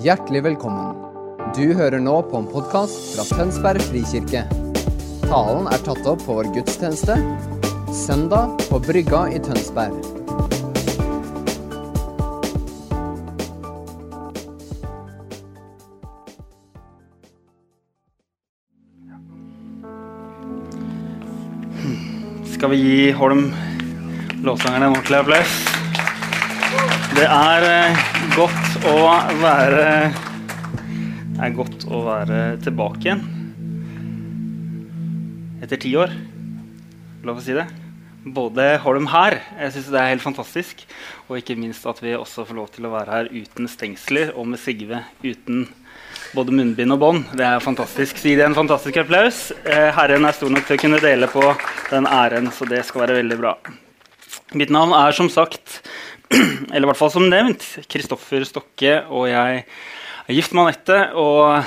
Hjertelig velkommen. Du hører nå på en podkast fra Tønsberg frikirke. Talen er tatt opp på vår gudstjeneste søndag på Brygga i Tønsberg. Skal vi gi Holm låtsangerne en ordentlig applaus? Det er eh, godt å være Det er godt å være tilbake igjen. Etter ti år. Lov å si det. Både Holm her, jeg synes det er helt fantastisk, og ikke minst at vi også får lov til å være her uten stengsler og med Sigve uten både munnbind og bånd. Det er fantastisk. Si det en fantastisk applaus. Eh, Herren er stor nok til å kunne dele på den æren, så det skal være veldig bra. Mitt navn er som sagt, eller i hvert fall som nevnt, Kristoffer Stokke, og jeg er gift med Anette. Og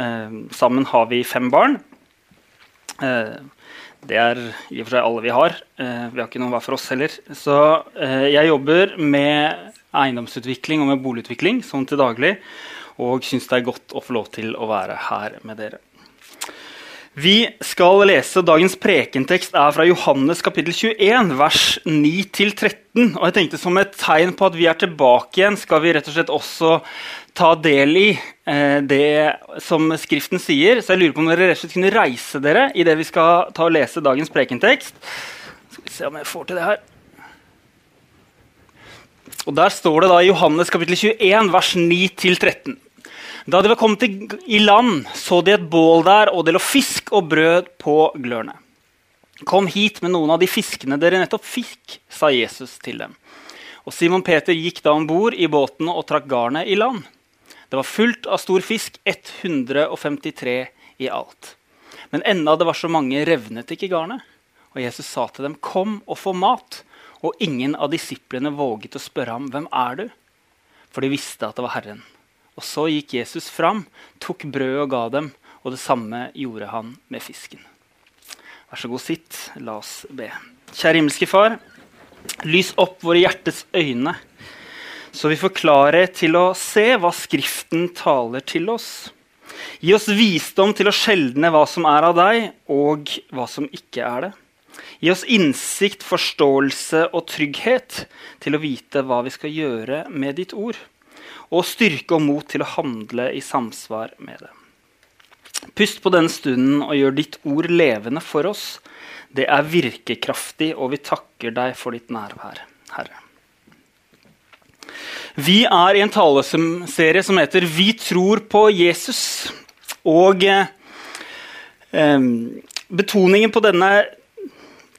eh, sammen har vi fem barn. Eh, det er i og for seg alle vi har. Eh, vi har ikke noen hver for oss heller. Så eh, jeg jobber med eiendomsutvikling og med boligutvikling sånn til daglig og syns det er godt å få lov til å være her med dere. Vi skal lese Dagens prekentekst er fra Johannes kapittel 21, vers 9-13. Og jeg tenkte Som et tegn på at vi er tilbake igjen, skal vi rett og slett også ta del i eh, det som Skriften sier. Så jeg lurer på om dere rett og slett kunne reise dere i det vi skal ta og lese dagens prekentekst. Skal vi se om jeg får til det her. Og Der står det da i Johannes kapittel 21, vers 9-13. Da de var kommet i land, så de et bål der, og det lå fisk og brød på glørne. Kom hit med noen av de fiskene dere nettopp fikk, sa Jesus til dem. Og Simon Peter gikk da om bord i båten og trakk garnet i land. Det var fullt av stor fisk, 153 i alt. Men enda det var så mange, revnet ikke garnet. Og Jesus sa til dem, 'Kom og få mat.' Og ingen av disiplene våget å spørre ham, 'Hvem er du?' For de visste at det var Herren. Og så gikk Jesus fram, tok brødet og ga dem, og det samme gjorde han med fisken. Vær så god, sitt. La oss be. Kjære himmelske Far. Lys opp våre hjertes øyne, så vi får klarhet til å se hva Skriften taler til oss. Gi oss visdom til å skjelne hva som er av deg, og hva som ikke er det. Gi oss innsikt, forståelse og trygghet til å vite hva vi skal gjøre med ditt ord og styrke og mot til å handle i samsvar med det. Pust på denne stunden og gjør ditt ord levende for oss. Det er virkekraftig, og vi takker deg for ditt nærvær, Herre. Vi er i en taleserie som heter 'Vi tror på Jesus'. Og eh, betoningen på denne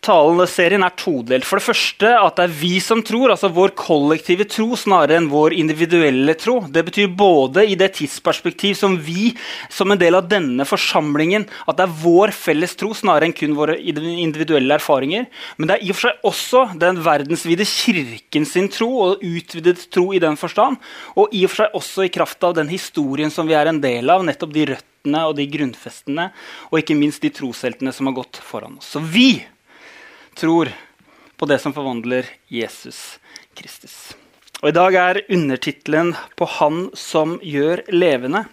Taleserien er todelt. For det første at det er vi som tror, altså vår kollektive tro, snarere enn vår individuelle tro. Det betyr både i det tidsperspektiv som vi, som en del av denne forsamlingen, at det er vår felles tro, snarere enn kun våre individuelle erfaringer. Men det er i og for seg også den verdensvide kirken sin tro, og utvidet tro i den forstand. Og i og for seg også i kraft av den historien som vi er en del av, nettopp de røttene og de grunnfestene, og ikke minst de trosheltene som har gått foran oss. Så vi tror på det som forvandler Jesus Kristus. Og I dag er undertittelen 'På Han som gjør levende'.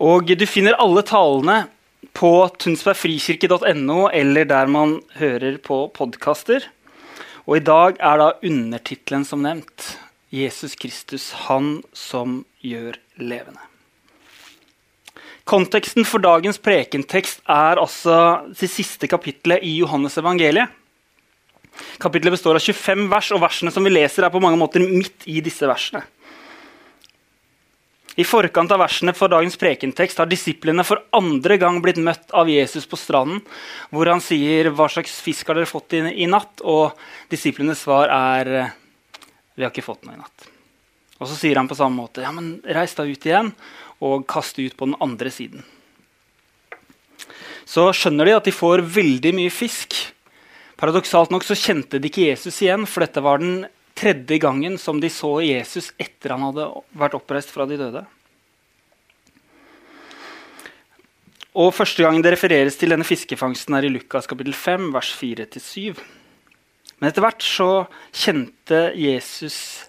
Og Du finner alle talene på tunsbergfrikirke.no eller der man hører på podkaster. Og I dag er da undertittelen som nevnt 'Jesus Kristus, Han som gjør levende'. Konteksten for dagens prekentekst er altså det siste kapittelet i Johannes evangeliet. Kapittelet består av 25 vers, og versene som vi leser, er på mange måter midt i disse versene. I forkant av versene for dagens prekentekst har disiplene for andre gang blitt møtt av Jesus på stranden, hvor han sier 'Hva slags fisk har dere fått i, i natt?' Og disiplenes svar er 'Vi har ikke fått noe i natt'. Og så sier han på samme måte 'Ja, men reis da ut igjen og kaste ut på den andre siden. Så skjønner de at de får veldig mye fisk. Paradoksalt nok så kjente de ikke Jesus igjen, for dette var den tredje gangen som de så Jesus etter han hadde vært oppreist fra de døde. Og Første gangen det refereres til denne fiskefangsten, er i Lukas kapittel 5, vers 4-7. Men etter hvert så kjente Jesus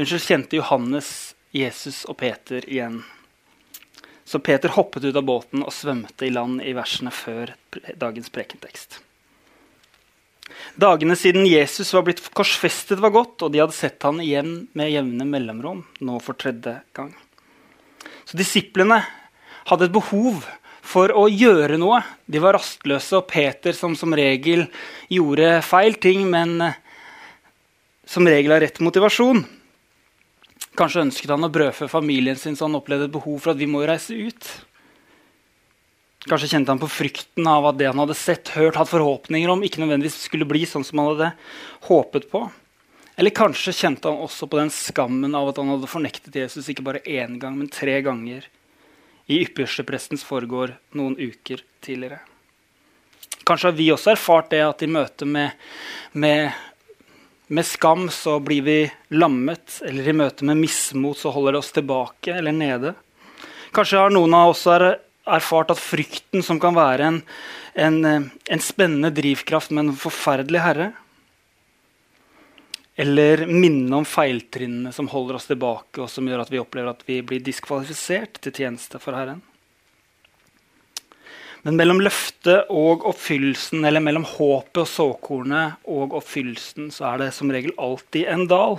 Unnskyld, kjente Johannes Jesus og Peter igjen. Så Peter hoppet ut av båten og svømte i land i versene før dagens prekentekst. Dagene siden Jesus var blitt korsfestet, var gått, og de hadde sett han igjen med jevne mellomrom, nå for tredje gang. Så disiplene hadde et behov for å gjøre noe. De var rastløse, og Peter, som som regel gjorde feil ting, men eh, som regel har rett motivasjon Kanskje ønsket han å brødfø familien sin, så han opplevde et behov for at vi må reise ut. Kanskje kjente han på frykten av at det han hadde sett, hørt, hatt forhåpninger om, ikke nødvendigvis skulle bli sånn som han hadde håpet på. Eller kanskje kjente han også på den skammen av at han hadde fornektet Jesus ikke bare én gang, men tre ganger i yppersteprestens foregård noen uker tidligere. Kanskje har vi også erfart det at i møte med, med, med, skam så blir vi lammet, eller i møte med mismot så holder det oss tilbake eller nede. Kanskje har noen av oss erfart at frykten, som kan være en, en, en spennende drivkraft, men en forferdelig herre, eller minne om feiltrinnene som holder oss tilbake, og som gjør at vi opplever at vi blir diskvalifisert til tjeneste for Herren. Men mellom løftet og oppfyllelsen, eller mellom håpet og såkornet og oppfyllelsen, så er det som regel alltid en dal.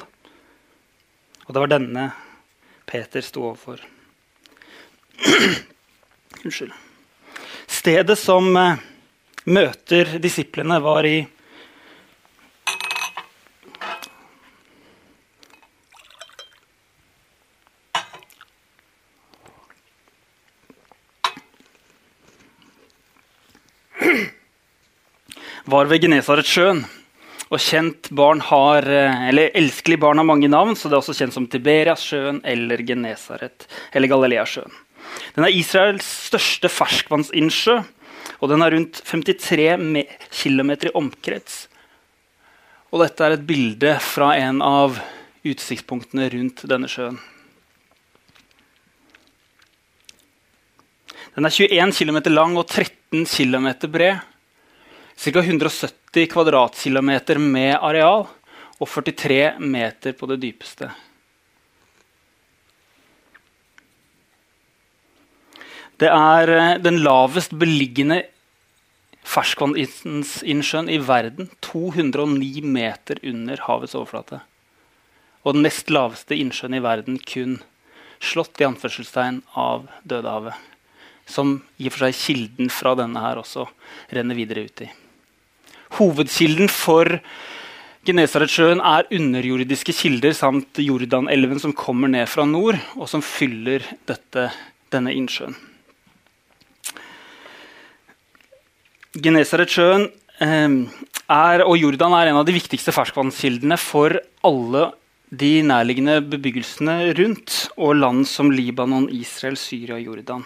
Og det var denne Peter sto overfor. Unnskyld. Stedet som eh, møter disiplene, var i var ved Genesaretsjøen. Og kjent barn har, eh, eller Elskelig barn har mange navn, så det er også kjent som Tiberiassjøen eller Genesaret eller Galileasjøen. Den er Israels største ferskvannsinnsjø, og den er rundt 53 km i omkrets. Og dette er et bilde fra en av utsiktspunktene rundt denne sjøen. Den er 21 km lang og 13 km bred ca. 170 kvadratkilometer med areal og 43 meter på det dypeste. Det er eh, den lavest beliggende ferskvannsinnsjøen i verden. 209 meter under havets overflate. Og den nest laveste innsjøen i verden kun slått i anførselstegn av Dødehavet. Som i og for seg kilden fra denne her også renner videre ut i. Hovedkilden for Genesaretsjøen er underjordiske kilder samt Jordanelven som kommer ned fra nord, og som fyller dette, denne innsjøen. Genesaretsjøen eh, og Jordan er en av de viktigste ferskvannskildene for alle de nærliggende bebyggelsene rundt, og land som Libanon, Israel, Syria og Jordan.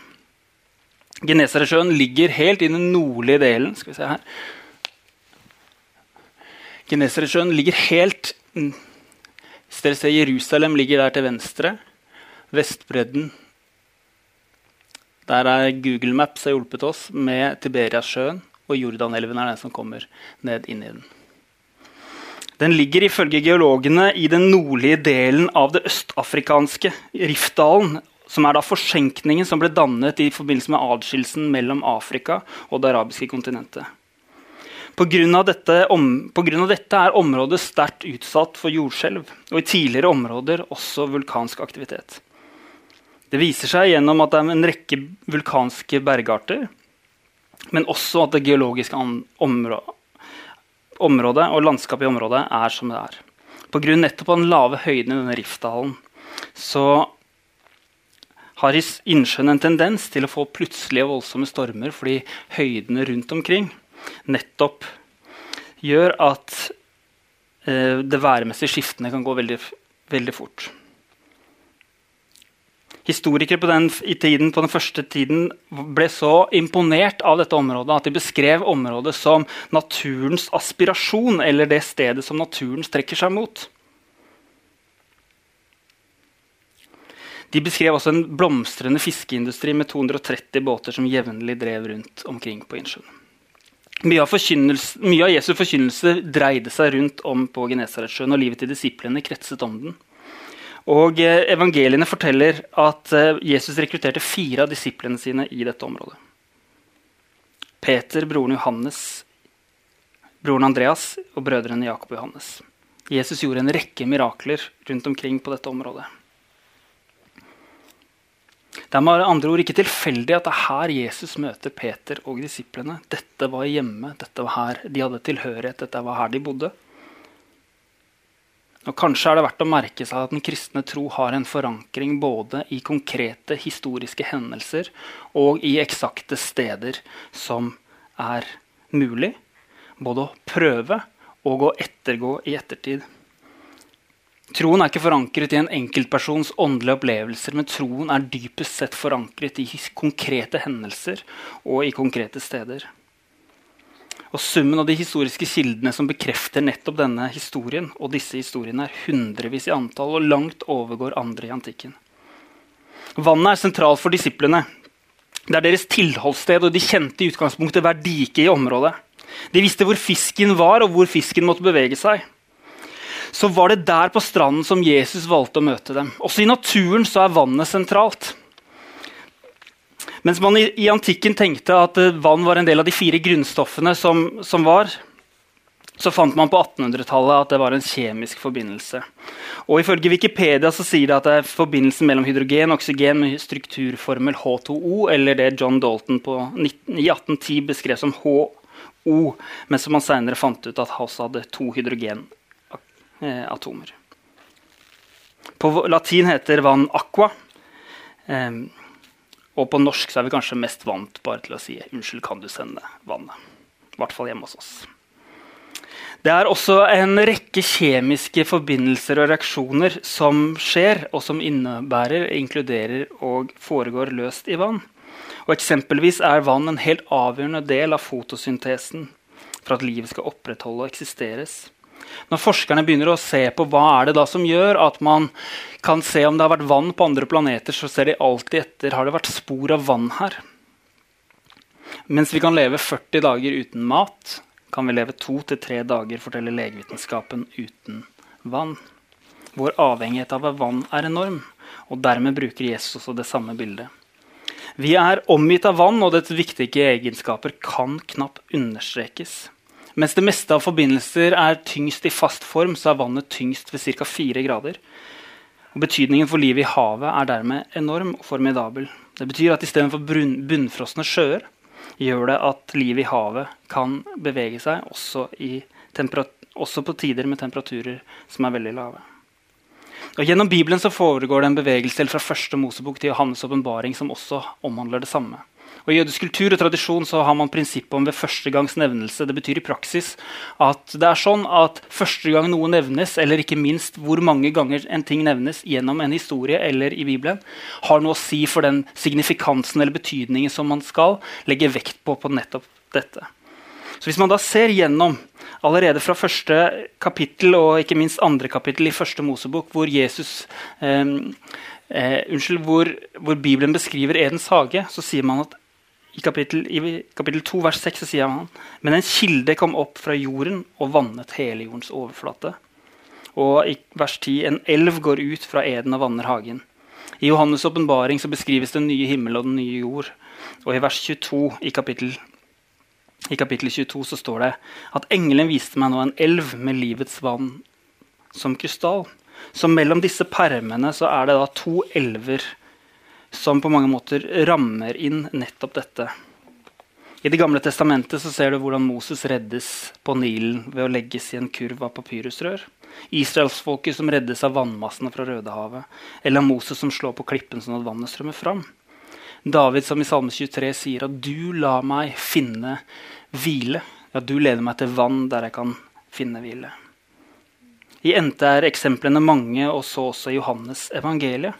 Genesaretsjøen ligger helt i den nordlige delen skal vi se her, Genesaretsjøen ligger helt Hvis dere ser Jerusalem ligger der til venstre. Vestbredden Der er Google Maps har hjulpet oss med Tiberiasjøen. Og Jordanelven er den som kommer ned inn i den. Den ligger ifølge geologene i den nordlige delen av det østafrikanske Riftdalen, som er da forsenkningen som ble dannet i forbindelse med adskillelsen mellom Afrika og det arabiske kontinentet. Pga. Dette, om, dette er området sterkt utsatt for jordskjelv, og i tidligere områder også vulkansk aktivitet. Det viser seg gjennom at det er en rekke vulkanske bergarter, men også at det geologiske området og landskapet i området er som det er. Pga. nettopp den lave høyden i denne riftdalen så har innsjøen en tendens til å få plutselige og voldsomme stormer fordi høydene rundt omkring nettopp gjør at eh, det værmessige skiftene kan gå veldig, veldig fort. Historikere på den, tiden, på den første tiden ble så imponert av dette området at de beskrev området som naturens aspirasjon, eller det stedet som naturen strekker seg mot. De beskrev også en blomstrende fiskeindustri med 230 båter som jevnlig drev rundt omkring på innsjøen. Mye av, mye av, Jesu forkynnelse dreide seg rundt om på Genesaretsjøen, og livet til disiplene kretset om den. Og eh, Evangeliene forteller at eh, Jesus rekrutterte fire av disiplene sine i dette området. Peter, broren Johannes, broren Andreas og brødrene Jakob og Johannes. Jesus gjorde en rekke mirakler rundt omkring på dette området. Det er med andre ord ikke tilfeldig at det er her Jesus møter Peter og disiplene. Dette var hjemme, dette var her de hadde tilhørighet, dette var her de bodde. Og Kanskje er det verdt å merke seg at den kristne tro har en forankring både i konkrete historiske hendelser og i eksakte steder som er mulig både å prøve og å ettergå i ettertid. Troen er ikke forankret i en enkeltpersons åndelige opplevelser, men troen er dypest sett forankret i konkrete hendelser og i konkrete steder. Og Summen av de historiske kildene som bekrefter nettopp denne historien, og disse historiene er hundrevis i antall og langt overgår andre i antikken. Vannet er sentralt for disiplene. Det er deres tilholdssted, og de kjente i utgangspunktet hver dike i området. De visste hvor fisken var, og hvor fisken måtte bevege seg så var det der på stranden som Jesus valgte å møte dem. Også i naturen så er vannet sentralt. Mens man i, i antikken tenkte at uh, vann var en del av de fire grunnstoffene som, som var, så fant man på 1800-tallet at det var en kjemisk forbindelse. Og Ifølge Wikipedia så sier det at det er forbindelsen mellom hydrogen og oksygen med strukturformel H2O, eller det John Dalton på 19, i 1810 beskrev som HO, men som man senere fant ut at også hadde to hydrogen eh, atomer. På latin heter vann aqua. Eh, og på norsk så er vi kanskje mest vant bare til å si 'unnskyld, kan du sende vannet'? I hvert fall hjemme hos oss. Det er også en rekke kjemiske forbindelser og reaksjoner som skjer, og som innebærer, inkluderer og foregår løst i vann. Og Eksempelvis er vann en helt avgjørende del av fotosyntesen for at livet skal opprettholde og eksisteres. Når forskerne begynner å se på hva er det da som gjør at man kan se om det har vært vann på andre planeter, så ser de alltid etter har det vært spor av vann her. Mens vi kan leve 40 dager uten mat, kan vi leve to til tre dager, forteller legevitenskapen, uten vann. Vår avhengighet av vann er enorm, og dermed bruker Jesus også det samme bildet. Vi er omgitt av vann, og dets viktige egenskaper kan knapt understrekes. Mens det meste av forbindelser er tyngst i fast form, så er vannet tyngst ved ca. 4 grader. Og betydningen for livet i havet er dermed enorm og formidabel. Det betyr at istedenfor bunnfrosne sjøer gjør det at livet i havet kan bevege seg også, også, på tider med temperaturer som er veldig lave. Og Gjennom Bibelen så foregår det en bevegelse fra første Mosebok til Johannes' åpenbaring som også omhandler det samme. Og I jødisk kultur og tradisjon så har man prinsippet om ved første gangs nevnelse. Det betyr i praksis at det er sånn at første gang noe nevnes, eller ikke minst hvor mange ganger en ting nevnes gjennom en historie eller i Bibelen, har noe å si for den signifikansen eller betydningen som man skal legge vekt på på nettopp dette. Så Hvis man da ser gjennom allerede fra første kapittel og ikke minst andre kapittel i første Mosebok, hvor Jesus eh, eh, unnskyld, hvor, hvor Bibelen beskriver Edens hage, så sier man at i kapittel, I kapittel 2 vers 6 så sier han men en kilde kom opp fra jorden og vannet hele jordens overflate. Og i vers 10 en elv går ut fra eden og vanner hagen. I Johannes' åpenbaring beskrives den nye himmel og den nye jord. Og i vers 22 i kapittel, i kapittel 22 så står det at engelen viste meg nå en elv med livets vann som krystall. Så mellom disse permene så er det da to elver som på mange måter rammer inn nettopp dette. I Det gamle testamentet så ser du hvordan Moses reddes på Nilen ved å legges i en kurv av papyrusrør. Israelsfolket som reddes av vannmassene fra Rødehavet. Eller Moses som slår på klippen sånn at vannet strømmer fram. David som i Salme 23 sier at 'du la meg finne hvile'. Ja, du leder meg til vann der jeg kan finne hvile. I NT er eksemplene mange, og så også i Johannes evangeliet.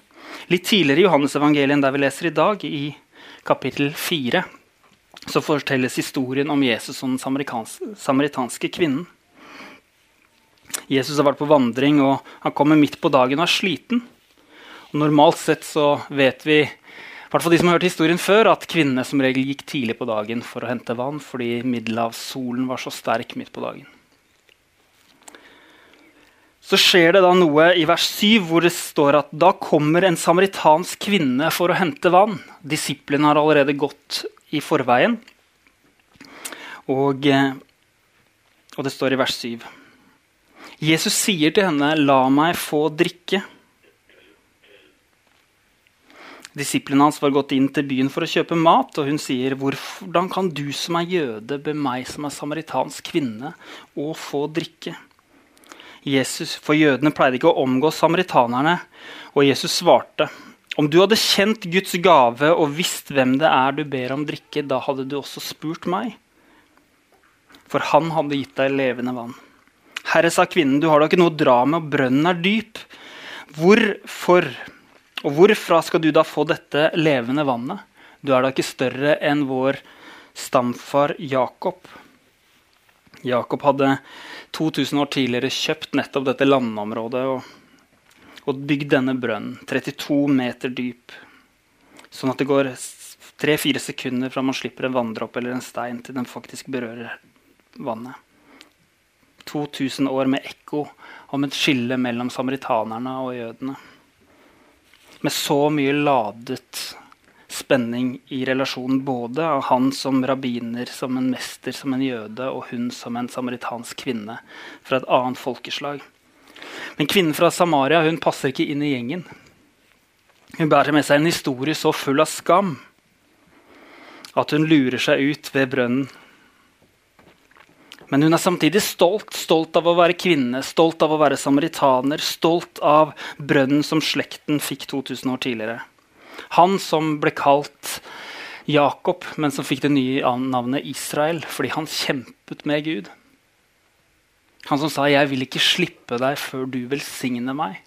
Litt tidligere i Johannes-evangelien, der vi leser i dag, i kapittel 4, så fortelles historien om Jesus og den samaritanske kvinnen. Jesus har vært på vandring, og han kommer midt på dagen og er sliten. Og normalt sett så vet vi hvert fall de som har hørt historien før, at kvinnene som regel gikk tidlig på dagen for å hente vann fordi middelhavssolen var så sterk midt på dagen. Så skjer det da noe i vers 7 hvor det står at da kommer en samaritansk kvinne for å hente vann. Disiplene har allerede gått i forveien. Og, eh, og det står i vers 7. Jesus sier til henne, 'La meg få drikke'. Disiplene hans var gått inn til byen for å kjøpe mat, og hun sier, 'Hvordan kan du som er jøde, be meg som er samaritansk kvinne, å få drikke?' Jesus, For jødene pleide ikke å omgå samaritanerne. Og Jesus svarte, om du hadde kjent Guds gave og visst hvem det er du ber om drikke, da hadde du også spurt meg. For han hadde gitt deg levende vann. Herre, sa kvinnen, du har da ikke noe å dra med, og brønnen er dyp. Hvorfor og hvorfra skal du da få dette levende vannet? Du er da ikke større enn vår stamfar Jakob. Jakob hadde 2000 år tidligere kjøpt nettopp dette landområdet og, og bygd denne brønnen, 32 meter dyp. Sånn at det går tre-fire sekunder fra man slipper en vanndråpe eller en stein til den faktisk berører vannet. 2000 år med ekko om et skille mellom samaritanerne og jødene. Med så mye ladet spenning i relasjonen både av han som rabbiner, som en mester, som en jøde, og hun som en samaritansk kvinne fra et annet folkeslag. Men kvinnen fra Samaria hun passer ikke inn i gjengen. Hun bærer med seg en historie så full av skam at hun lurer seg ut ved brønnen. Men hun er samtidig stolt, stolt av å være kvinne, stolt av å være samaritaner, stolt av brønnen som slekten fikk 2000 år tidligere. Han som ble kalt Jakob, men som fikk det nye navnet Israel fordi han kjempet med Gud. Han som sa 'Jeg vil ikke slippe deg før du velsigner meg'.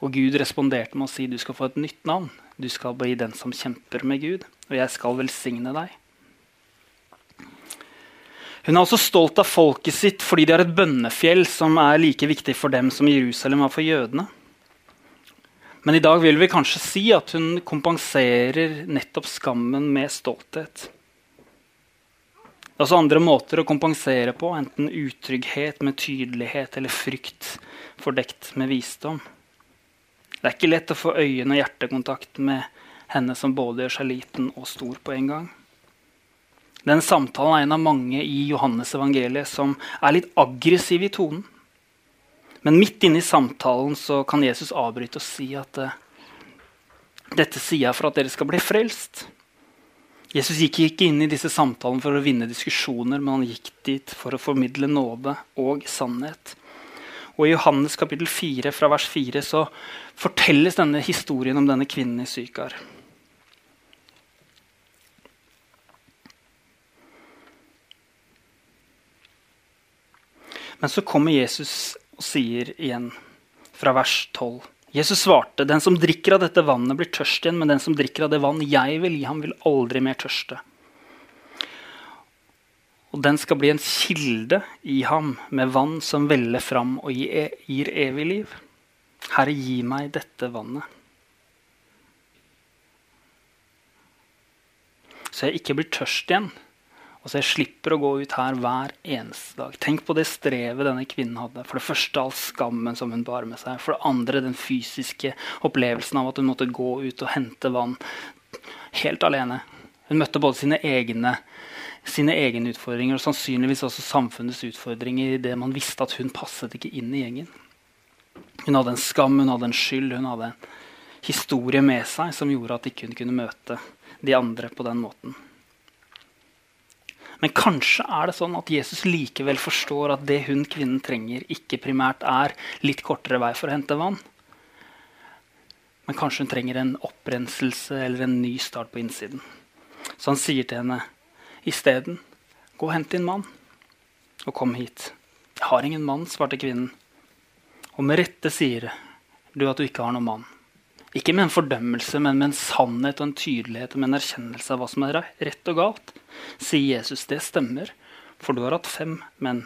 Og Gud responderte med å si 'Du skal få et nytt navn'. Du skal bli den som kjemper med Gud, og jeg skal velsigne deg. Hun er også stolt av folket sitt fordi de har et bønnefjell som er like viktig for dem som Jerusalem var for jødene. Men i dag vil vi kanskje si at hun kompenserer nettopp skammen med stolthet. Det er også andre måter å kompensere på, enten utrygghet med tydelighet eller frykt fordekt med visdom. Det er ikke lett å få øyne- og hjertekontakt med henne som både gjør seg liten og stor på en gang. Den samtalen er en av mange i Johannes evangeliet som er litt aggressiv i tonen. Men midt inne i samtalen så kan Jesus avbryte og si at uh, dette sier jeg for at dere skal bli frelst. Jesus gikk ikke inn i disse samtalene for å vinne diskusjoner, men han gikk dit for å formidle nåde og sannhet. Og I Johannes kapittel 4, fra vers 4 så fortelles denne historien om denne kvinnen i Sykar. Men så kommer Jesus og sier igjen fra vers 12. Jesus svarte, 'Den som drikker av dette vannet, blir tørst igjen,' 'men den som drikker av det vann jeg vil gi ham, vil aldri mer tørste.' Og den skal bli en kilde i ham med vann som veller fram og gir evig liv. Herre, gi meg dette vannet. Så jeg ikke blir tørst igjen. Altså Jeg slipper å gå ut her hver eneste dag. Tenk på det strevet denne kvinnen hadde. For det første all skammen som hun bar med seg. For det andre den fysiske opplevelsen av at hun måtte gå ut og hente vann helt alene. Hun møtte både sine egne, sine egne utfordringer og sannsynligvis også samfunnets utfordringer i det man visste at hun passet ikke inn i gjengen. Hun hadde en skam, hun hadde en skyld, hun hadde en historie med seg som gjorde at ikke hun kunne møte de andre på den måten. Men kanskje er det sånn at Jesus likevel forstår at det hun kvinnen trenger, ikke primært er litt kortere vei for å hente vann. Men kanskje hun trenger en opprenselse eller en ny start på innsiden. Så han sier til henne isteden, gå og hent din mann, og kom hit. Jeg har ingen mann, svarte kvinnen. Og med rette sier du at du ikke har noen mann. Ikke med en fordømmelse, men med en sannhet og en tydelighet og med en erkjennelse av hva som er rett og galt. Sier Jesus, det stemmer, for du har hatt fem menn,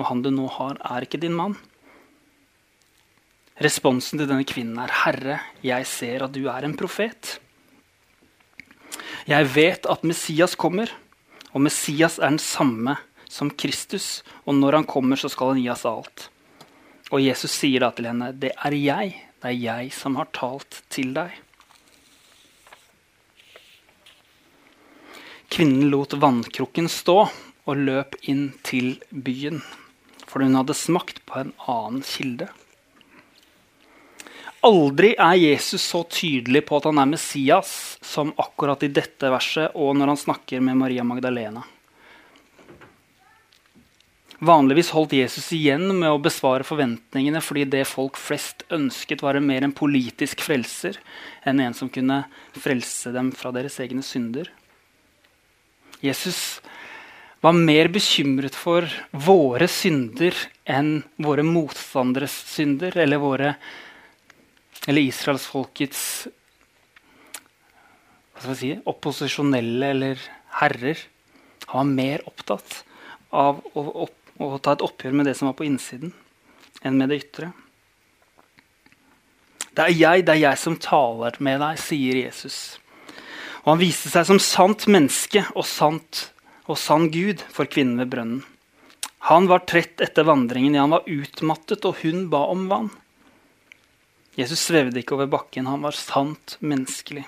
og han du nå har, er ikke din mann. Responsen til denne kvinnen er, 'Herre, jeg ser at du er en profet.' Jeg vet at Messias kommer, og Messias er den samme som Kristus, og når han kommer, så skal han gi oss alt. Og Jesus sier da til henne, 'Det er jeg. Det er jeg som har talt til deg.' Kvinnen lot vannkrukken stå og løp inn til byen, for hun hadde smakt på en annen kilde. Aldri er Jesus så tydelig på at han er Messias som akkurat i dette verset og når han snakker med Maria Magdalena. Vanligvis holdt Jesus igjen med å besvare forventningene fordi det folk flest ønsket, var mer en politisk frelser enn en som kunne frelse dem fra deres egne synder. Jesus var mer bekymret for våre synder enn våre motstanderes synder eller, våre, eller israelsfolkets si, opposisjonelle eller herrer. Han var mer opptatt av å, å, å, ta et oppgjør med det som var på innsiden, enn med det ytre. Det er jeg, det er jeg som taler med deg, sier Jesus. Og han viste seg som sant menneske og sant og sann Gud for kvinnen ved brønnen. Han var trett etter vandringen, ja, han var utmattet, og hun ba om vann. Jesus svevde ikke over bakken, han var sant menneskelig.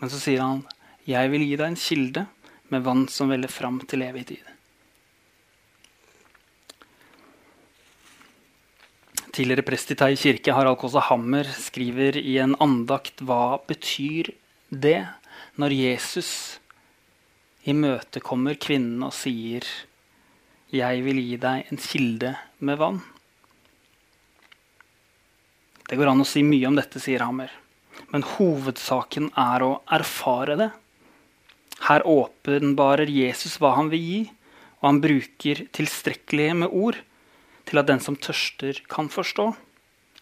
Men så sier han, 'Jeg vil gi deg en kilde med vann som veller fram til evig tid'. Tidligere prest i Tei kirke, Harald Kaasa Hammer, skriver i en andakt hva betyr det når Jesus imøtekommer kvinnen og sier 'Jeg vil gi deg en kilde med vann'. Det går an å si mye om dette, sier Hammer. Men hovedsaken er å erfare det. Her åpenbarer Jesus hva han vil gi, og han bruker tilstrekkelige med ord til at den som tørster, kan forstå.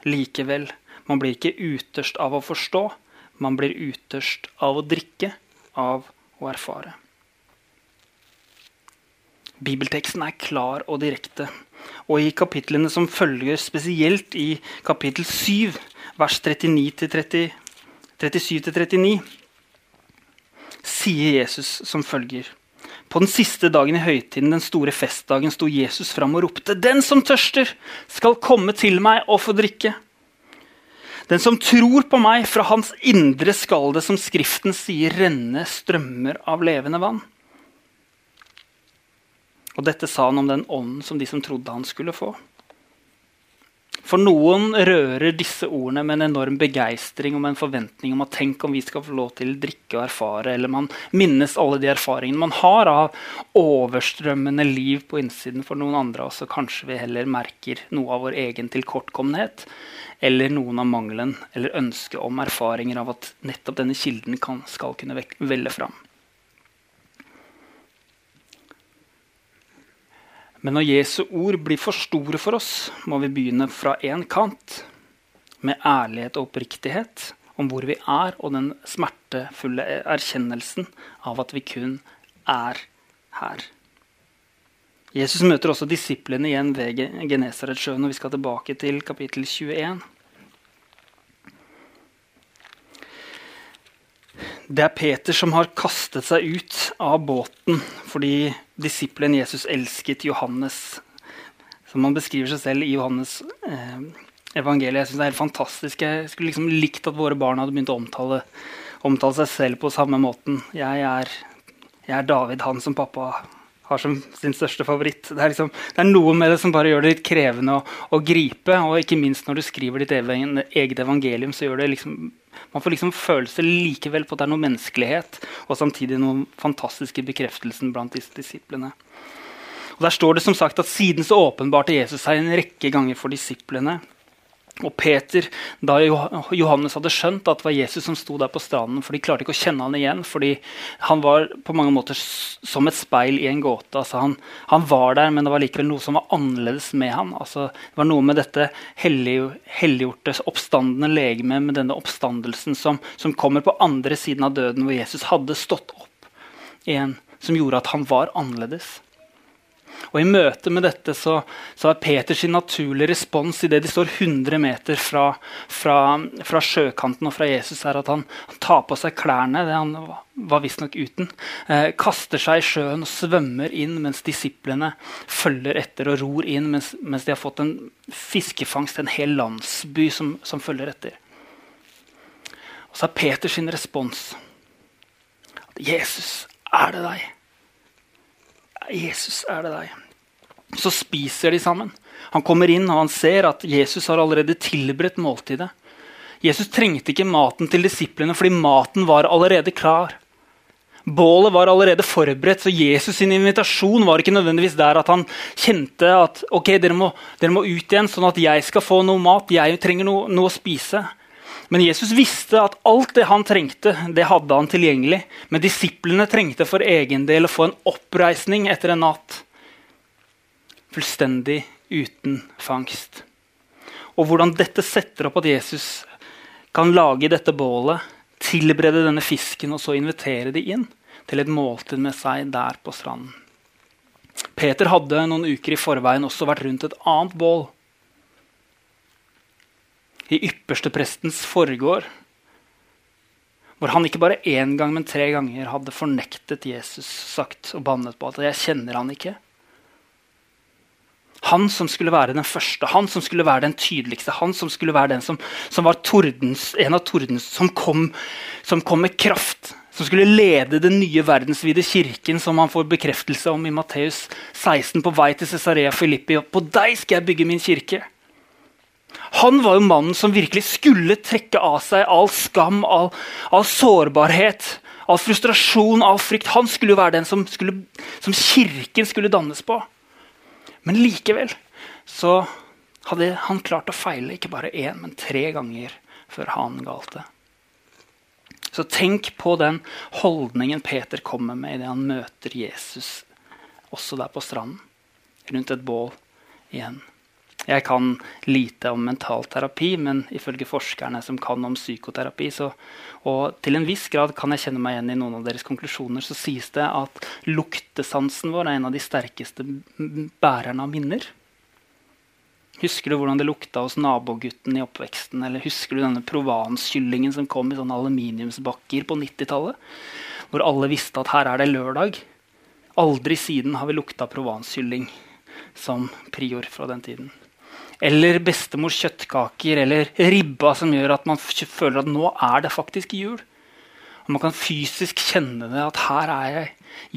Likevel, man blir ikke utørst av å forstå, man blir utørst av å drikke, av å erfare. Bibelteksten er klar og direkte. Og i kapitlene som følger, spesielt i kapittel 7, vers 37-39, sier Jesus som følger. På den siste dagen i høytiden, den store festdagen, sto Jesus fram og ropte:" Den som tørster, skal komme til meg og få drikke. Den som tror på meg, fra hans indre skal det, som Skriften sier, renne strømmer av levende vann. Og dette sa han om den ånden som de som trodde han skulle få. For noen rører disse ordene med en enorm begeistring og med en forventning om at tenk om vi skal få lov til å drikke og erfare, eller man minnes alle de erfaringene man har av overstrømmende liv på innsiden for noen andre. Og så kanskje vi heller merker noe av vår egen tilkortkommenhet eller noen av mangelen eller ønsket om erfaringer av at nettopp denne kilden kan, skal kunne velle fram. Men når Jesu ord blir for store for oss, må vi begynne fra én kant, med ærlighet og oppriktighet om hvor vi er, og den smertefulle erkjennelsen av at vi kun er her. Jesus møter også disiplene igjen ved Genesaretsjøen, og vi skal tilbake til kapittel 21. Det er Peter som har kastet seg ut av båten fordi disippelen Jesus elsket Johannes. Som han beskriver seg selv i Johannes eh, evangeliet. Jeg synes det er helt fantastisk. Jeg skulle liksom likt at våre barn hadde begynt å omtale, omtale seg selv på samme måten. Jeg er, jeg er David, han som pappa har som sin største favoritt. Det er, liksom, det er, noe med det som bare gjør det litt krevende å, å, gripe. Og ikke minst når du skriver ditt eget evangelium, så gjør det liksom Man får liksom følelse likevel på at det er noe menneskelighet, og samtidig noen fantastiske bekreftelsen blant disse disiplene. Og Der står det som sagt at siden så åpenbarte Jesus seg en rekke ganger for disiplene. Og Peter, da Johannes hadde skjønt at det var Jesus som sto der på stranden For de klarte ikke å kjenne han igjen, fordi han var på mange måter som et speil i en gåte. Altså han, han, var der, men det var likevel noe som var annerledes med han. Altså, det var noe med dette hellig, helliggjorte, oppstandende legeme, med denne oppstandelsen som, som kommer på andre siden av døden, hvor Jesus hadde stått opp igjen, som gjorde at han var annerledes. Og I møte med dette så, så er Peters naturlige respons idet de står 100 meter fra, fra, fra, sjøkanten og fra Jesus, er at han, han tar på seg klærne. det Han var visstnok uten, eh, kaster seg i sjøen og svømmer inn mens disiplene følger etter og ror inn mens, mens de har fått en fiskefangst, en hel landsby som, som følger etter. Og så er Peter sin respons Jesus, er det deg? Jesus, er det deg? Så spiser de sammen. Han kommer inn og han ser at Jesus har allerede tilberedt måltidet. Jesus trengte ikke maten til disiplene fordi maten var allerede klar. Bålet var allerede forberedt, så Jesus' sin invitasjon var ikke nødvendigvis der at han kjente at ok, dere må, dere må ut igjen, sånn at jeg skal få noe mat. Jeg trenger noe, noe å spise. Men Jesus visste at alt det han trengte, det hadde han tilgjengelig. Men disiplene trengte for egen del å få en oppreisning etter en natt. Fullstendig uten fangst. Og hvordan dette setter opp at Jesus kan lage dette bålet, tilberede denne fisken og så invitere de inn til et måltid med seg der på stranden. Peter hadde noen uker i forveien også vært rundt et annet bål. I yppersteprestens forgård, hvor han ikke bare én gang, men tre ganger hadde fornektet Jesus, sagt og bannet på at 'jeg kjenner han ikke'. Han som skulle være den første, han som skulle være den tydeligste, han som skulle være den som, som var tordens, en av tordens, som kom, som kom med kraft som skulle lede den nye verdensvide kirken, som han får bekreftelse om i Matteus 16, på vei til Cesarea Filippi. På deg skal jeg bygge min kirke. Han var jo mannen som virkelig skulle trekke av seg all skam, all, all sårbarhet, all frustrasjon, all frykt. Han skulle jo være den som, skulle, som kirken skulle dannes på. Men likevel så hadde han klart å feile ikke bare én, men tre ganger før han galte. Så tenk på den holdningen Peter kommer med idet han møter Jesus også der på stranden, rundt et bål igjen. Jeg kan lite om mental terapi, men ifølge forskerne som kan om psykoterapi, så, og til en viss grad kan jeg kjenne meg igjen i noen av deres konklusjoner, så sies det at luktesansen vår er en av de sterkeste bærerne av minner. Husker du hvordan det lukta hos nabogutten i oppveksten? Eller husker du denne provanskyllingen som kom i sånne aluminiumsbakker på 90-tallet? Hvor alle visste at her er det lørdag. Aldri siden har vi lukta provanskylling som prior fra den tiden. Eller bestemors kjøttkaker eller ribba som gjør at man føler at nå er det faktisk jul. Og man kan fysisk kjenne det, at her er jeg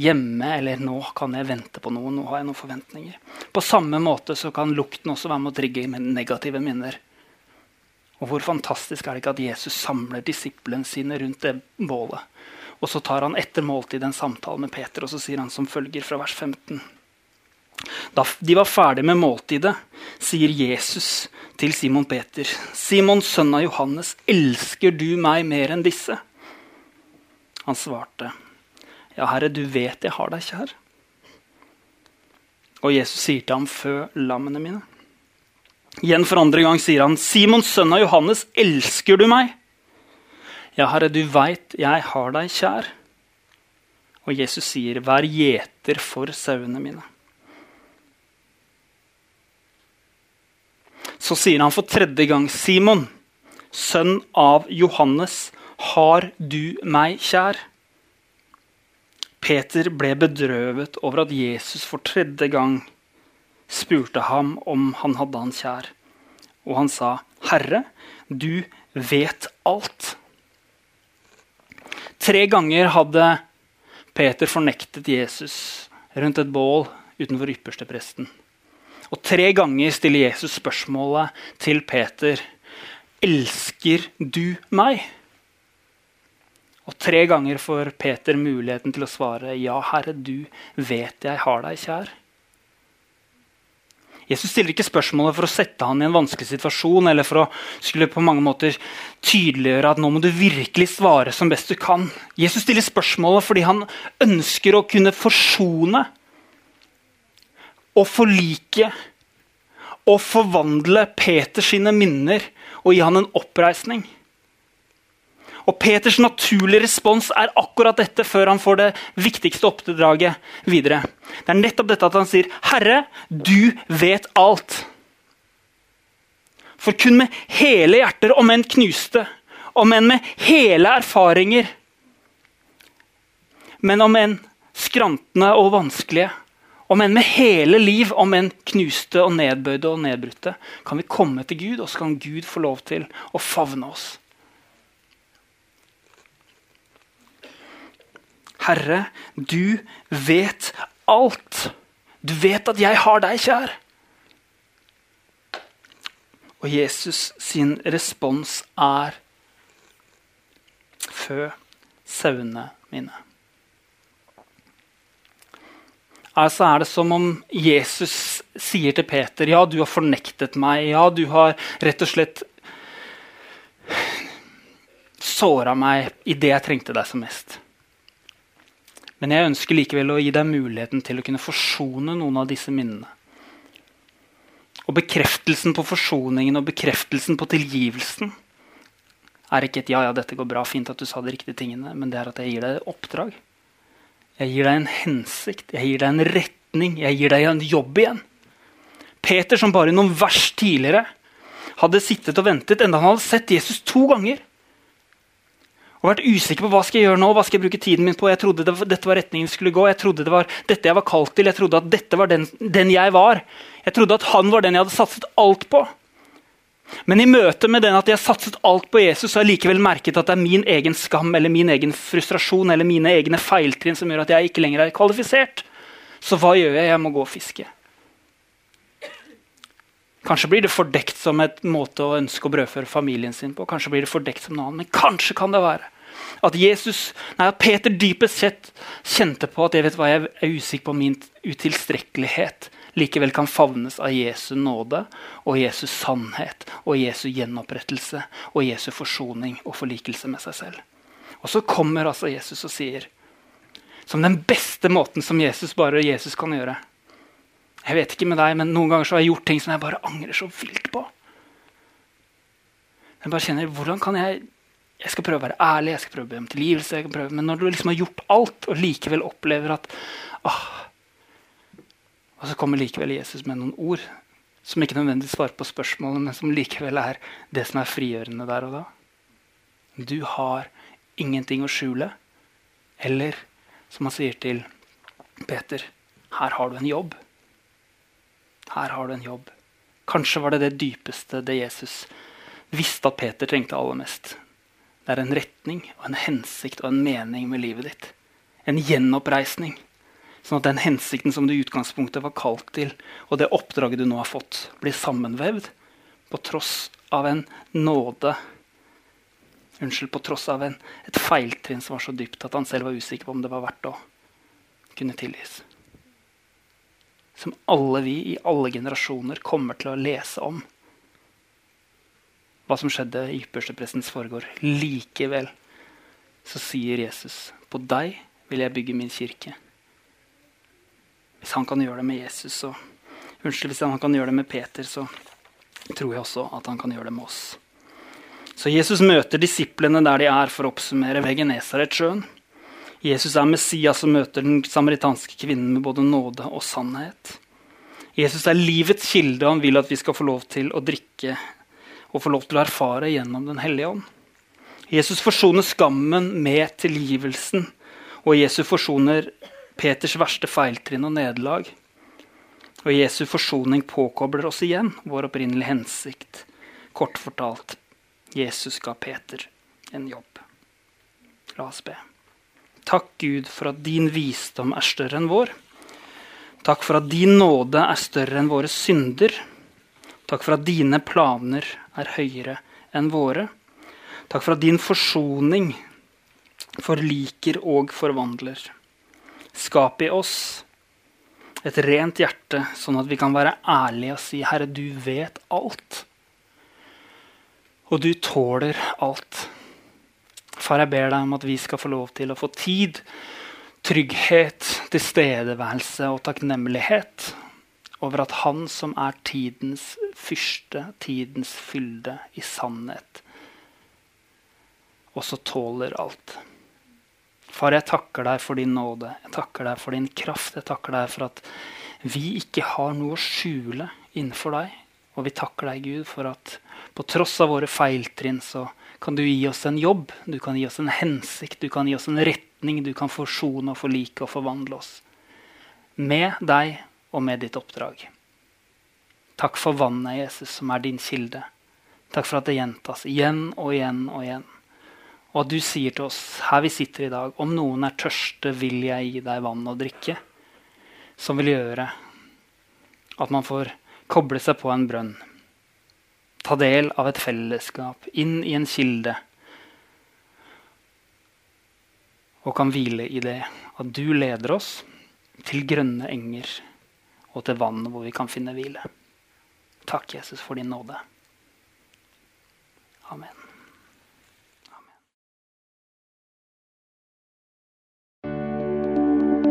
hjemme, eller nå kan jeg vente på noe. nå har jeg noen forventninger. På samme måte så kan lukten også være med å trigge negative minner. Og hvor fantastisk er det ikke at Jesus samler disiplene sine rundt det bålet. Og så tar han etter måltid en samtale med Peter, og så sier han som følger fra vers 15. Da de var ferdig med måltidet, sier Jesus til Simon Peter.: Simon, sønn av Johannes, elsker du meg mer enn disse? Han svarte, ja, Herre, du vet jeg har deg kjær. Og Jesus sier til ham, fø lammene mine. Igjen for andre gang sier han, Simon, sønn av Johannes, elsker du meg? Ja, Herre, du veit jeg har deg kjær. Og Jesus sier, vær gjeter for sauene mine. Så sier han for tredje gang, Simon, sønn av Johannes, har du meg kjær? Peter ble bedrøvet over at Jesus for tredje gang spurte ham om han hadde han kjær. Og han sa, 'Herre, du vet alt'. Tre ganger hadde Peter fornektet Jesus rundt et bål utenfor ypperstepresten. Og tre ganger stiller Jesus spørsmålet til Peter, 'Elsker du meg?' Og tre ganger får Peter muligheten til å svare, 'Ja, Herre, du vet jeg har deg kjær'. Jesus stiller ikke spørsmålet for å sette han i en vanskelig situasjon eller for å skulle på mange måter tydeliggjøre at nå må du virkelig svare som best du kan. Jesus stiller spørsmålet fordi han ønsker å kunne forsone og forlike og forvandle Peters sine minner og gi han en oppreisning. Og Peters naturlige respons er akkurat dette før han får det viktigste oppdraget videre. Det er nettopp dette at han sier, 'Herre, du vet alt'. For kun med hele hjerter, om enn knuste, om enn med hele erfaringer, men om enn skrantende og vanskelige, om enn med hele liv, om enn knuste og nedbøyde og nedbrutte, kan vi komme til Gud, og så kan Gud få lov til å favne oss. Herre, du vet alt. Du vet at jeg har deg kjær. Og Jesus sin respons er Fø sauene mine. Altså er det som om Jesus sier til Peter ja, du har fornektet meg. Ja, du har rett og slett såra meg idet jeg trengte deg som mest. Men jeg ønsker likevel å gi deg muligheten til å kunne forsone noen av disse minnene. Og bekreftelsen på forsoningen og bekreftelsen på tilgivelsen er ikke et 'ja, ja, dette går bra, fint at du sa de riktige tingene', men det er at jeg gir deg oppdrag. Jeg gir deg en hensikt, jeg gir deg en retning, jeg gir deg en jobb igjen. Peter, som bare noen vers tidligere hadde sittet og ventet, enda han hadde sett Jesus to ganger og vært usikker på hva skal jeg gjøre nå, hva skal jeg bruke tiden min på. Jeg trodde det, dette var retningen vi skulle gå, jeg trodde det var dette jeg var kalt til. Jeg trodde at dette var den, den jeg var. Jeg trodde at han var den jeg hadde satset alt på. Men i møte med den at jeg har satset alt på Jesus, så har jeg likevel merket at det er min egen skam eller min egen frustrasjon eller mine egne feiltrinn som gjør at jeg ikke lenger er kvalifisert. Så hva gjør jeg? Jeg må gå og fiske. Kanskje blir det fordekt som et måte å ønske å brødføre familien sin på. Kanskje blir det fordekt som noe annet, Men kanskje kan det være at, Jesus, nei, at Peter dypest sett kjente på at jeg vet hva, jeg er usikker på min utilstrekkelighet. Likevel kan favnes av Jesu nåde og Jesu sannhet og Jesu gjenopprettelse og Jesu forsoning og forlikelse med seg selv. Og så kommer altså Jesus og sier, som den beste måten som Jesus bare Jesus kan gjøre jeg vet ikke med deg, men Noen ganger så har jeg gjort ting som jeg bare angrer så vilt på. Jeg bare kjenner, hvordan kan jeg jeg skal prøve å være ærlig, jeg skal prøve å be om tilgivelse. Prøve, men når du liksom har gjort alt og likevel opplever at åh, Og så kommer likevel Jesus med noen ord som ikke nødvendigvis svarer på spørsmålet, men som likevel er det som er frigjørende der og da. Du har ingenting å skjule. Eller som han sier til Peter, her har du en jobb. Her har du en jobb. Kanskje var det det dypeste det Jesus visste at Peter trengte aller mest. Det er en retning og en hensikt og en mening med livet ditt. En gjenoppreisning. Sånn at den hensikten som du i utgangspunktet var kalt til, og det oppdraget du nå har fått, blir sammenvevd på tross av en nåde Unnskyld, på tross av en, et feiltrinn som var så dypt at han selv var usikker på om det var verdt å kunne tilgis som alle vi i alle generasjoner kommer til å lese om. Hva som skjedde i yppersteprestens foregår. Likevel så sier Jesus, 'På deg vil jeg bygge min kirke'. Hvis han kan gjøre det med Jesus, så Unnskyld, hvis han kan gjøre det med Peter, så tror jeg også at han kan gjøre det med oss. Så Jesus møter disiplene der de er, for å oppsummere ved Genesaretsjøen. Jesus er Messias som møter den samaritanske kvinnen med både nåde og sannhet. Jesus er livets kilde, og han vil at vi skal få lov til å drikke og få lov til å erfare gjennom Den hellige ånd. Jesus forsoner skammen med tilgivelsen, og Jesus forsoner Peters verste feiltrinn og nederlag. Og Jesu forsoning påkobler oss igjen vår opprinnelige hensikt. Kort fortalt Jesus ga Peter en jobb. La oss be. Takk, Gud, for at din visdom er større enn vår. Takk for at din nåde er større enn våre synder. Takk for at dine planer er høyere enn våre. Takk for at din forsoning forliker og forvandler. Skap i oss et rent hjerte, sånn at vi kan være ærlige og si, 'Herre, du vet alt'. Og du tåler alt. Far, jeg ber deg om at vi skal få lov til å få tid, trygghet, tilstedeværelse og takknemlighet over at Han som er tidens fyrste, tidens fylde i sannhet, også tåler alt. Far, jeg takker deg for din nåde, jeg takker deg for din kraft. Jeg takker deg for at vi ikke har noe å skjule innenfor deg. Og vi takker deg, Gud, for at på tross av våre feiltrinn så kan du gi oss en jobb, du kan gi oss en hensikt, du kan gi oss en retning du kan forsone og forlike og forvandle oss. Med deg og med ditt oppdrag. Takk for vannet, Jesus, som er din kilde. Takk for at det gjentas igjen og igjen og igjen. Og at du sier til oss her vi sitter i dag, om noen er tørste, vil jeg gi deg vann å drikke. Som vil gjøre at man får koble seg på en brønn. Ta del av et fellesskap, inn i en kilde. Og kan hvile i det at du leder oss til grønne enger og til vann hvor vi kan finne hvile. Takk, Jesus, for din nåde. Amen.